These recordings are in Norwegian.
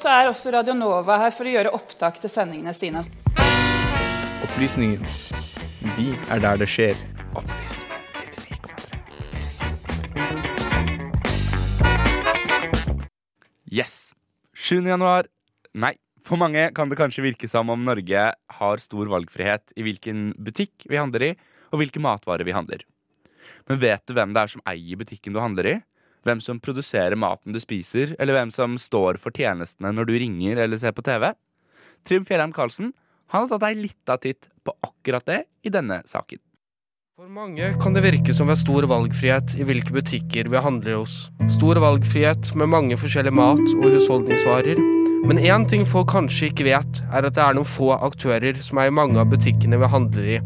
Så er også Radio Nova her for å gjøre opptak til sendingene sine. Opplysningen. Vi er der det skjer. Opplysningen 99,3. Yes! 7. januar. Nei, for mange kan det kanskje virke som om Norge har stor valgfrihet i hvilken butikk vi handler i, og hvilke matvarer vi handler. Men vet du hvem det er som eier butikken du handler i? Hvem som produserer maten du spiser, eller hvem som står for tjenestene når du ringer eller ser på TV? Trym Fjellheim Karlsen han har tatt ei lita titt på akkurat det i denne saken. For mange kan det virke som vi har stor valgfrihet i hvilke butikker vi handler hos. Stor valgfrihet med mange forskjellige mat- og husholdningsvarer. Men én ting folk kanskje ikke vet, er at det er noen få aktører som er i mange av butikkene vi handler i.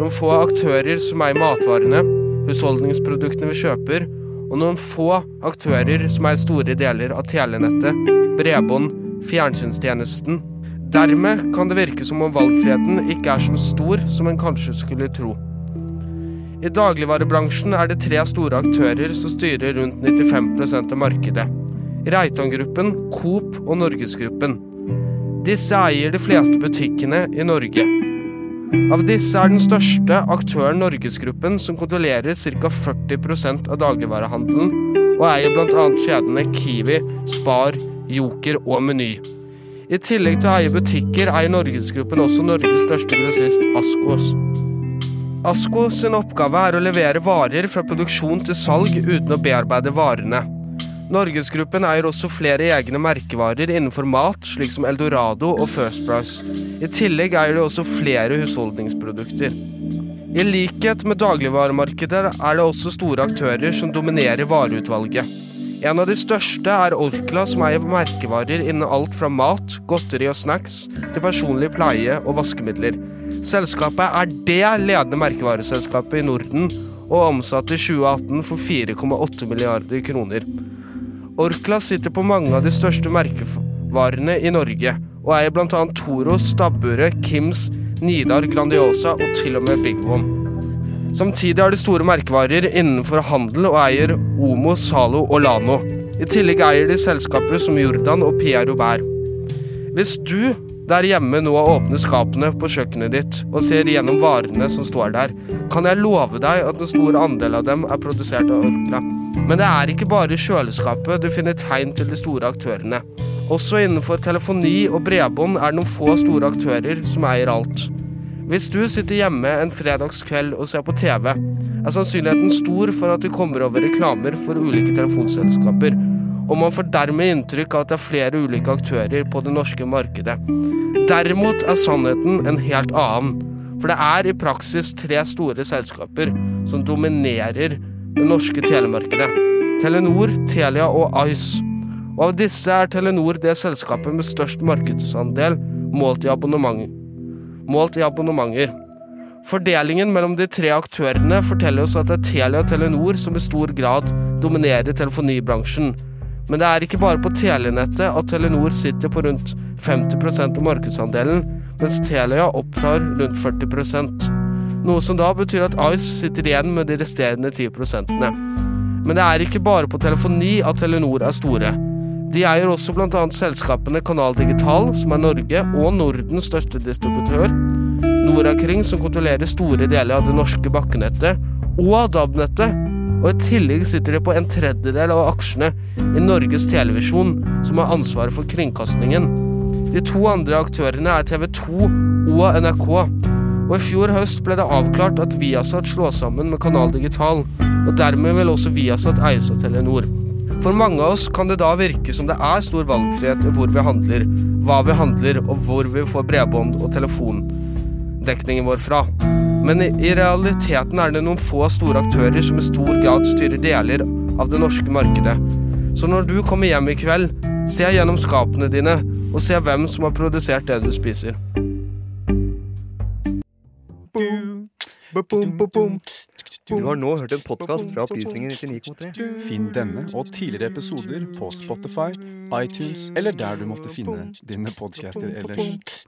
Noen få aktører som er i matvarene, husholdningsproduktene vi kjøper, og noen få aktører som er store deler av telenettet, bredbånd, fjernsynstjenesten. Dermed kan det virke som om valgfriheten ikke er så stor som en kanskje skulle tro. I dagligvarebransjen er det tre store aktører som styrer rundt 95% av markedet. Reitan-gruppen, Coop og Norgesgruppen. Disse eier de fleste butikkene i Norge. Av disse er den største aktøren Norgesgruppen, som kontrollerer ca. 40% av dagligvarehandelen, og eier bl.a. kjedene Kiwi, Spar, Joker og Meny. I tillegg til å eie butikker eier Norgesgruppen også Norges største grossist, Askos. Asko sin oppgave er å levere varer fra produksjon til salg uten å bearbeide varene. Norgesgruppen eier også flere egne merkevarer innenfor mat, slik som Eldorado og First Price. I tillegg eier de også flere husholdningsprodukter. I likhet med dagligvaremarkedet er det også store aktører som dominerer vareutvalget. En av de største er Orkla, som eier merkevarer innen alt fra mat, godteri og snacks til personlig pleie og vaskemidler. Selskapet er det ledende merkevareselskapet i Norden og omsatte i 2018 for 4,8 milliarder kroner. Orkla sitter på mange av de største merkevarene i Norge, og eier bl.a. Toro, Stabburet, Kims, Nidar, Grandiosa og til og med Big One. Samtidig har de store merkevarer innenfor handel og eier Omo, Zalo og Lano. I tillegg eier de selskaper som Jordan og Pierre Robert. Hvis du der hjemme nå åpner skapene på kjøkkenet ditt og ser gjennom varene som står der, kan jeg love deg at en stor andel av dem er produsert av Orkla. Men det er ikke bare i kjøleskapet du finner tegn til de store aktørene. Også innenfor telefoni og bredbånd er det noen få store aktører som eier alt. Hvis du sitter hjemme en fredagskveld og ser på TV, er sannsynligheten stor for at du kommer over reklamer for ulike telefonselskaper, og man får dermed inntrykk av at det er flere ulike aktører på det norske markedet. Derimot er sannheten en helt annen, for det er i praksis tre store selskaper som dominerer det norske telemarkedet. Telenor, Telia og Ice. Og av disse er Telenor det selskapet med størst markedsandel målt i, målt i abonnementer. Fordelingen mellom de tre aktørene forteller oss at det er Telia og Telenor som i stor grad dominerer telefonibransjen. Men det er ikke bare på telenettet at Telenor sitter på rundt 50% av markedsandelen, mens Telia opptar rundt 40% Noe som da betyr at Ice sitter igjen med de resterende 10% Men det er ikke bare på telefoni at Telenor er store. De eier også bl.a. selskapene Kanal Digital, som er Norge og Nordens største distributør, Norakring, som kontrollerer store deler av det norske bakkenettet, og DAB-nettet, og i tillegg sitter de på en tredjedel av aksjene i Norges Televisjon, som har ansvaret for kringkastingen. De to andre aktørene er TV 2 og NRK. Og i fjor høst ble det avklart at Viasat slås sammen med Kanal Digital, og dermed vil også Viasat eies av Telenor. For mange av oss kan det da virke som det er stor valgfrihet i hvor vi handler, hva vi handler og hvor vi får bredbånd og telefondekningen vår fra. Men i realiteten er det noen få store aktører som i stor grad styrer deler av det norske markedet. Så når du kommer hjem i kveld, se gjennom skapene dine og se hvem som har produsert det du spiser. Du har nå hørt en podkast fra Opplysningen 99,3. Finn denne og tidligere episoder på Spotify, iTunes eller der du måtte finne dine podcaster ellers.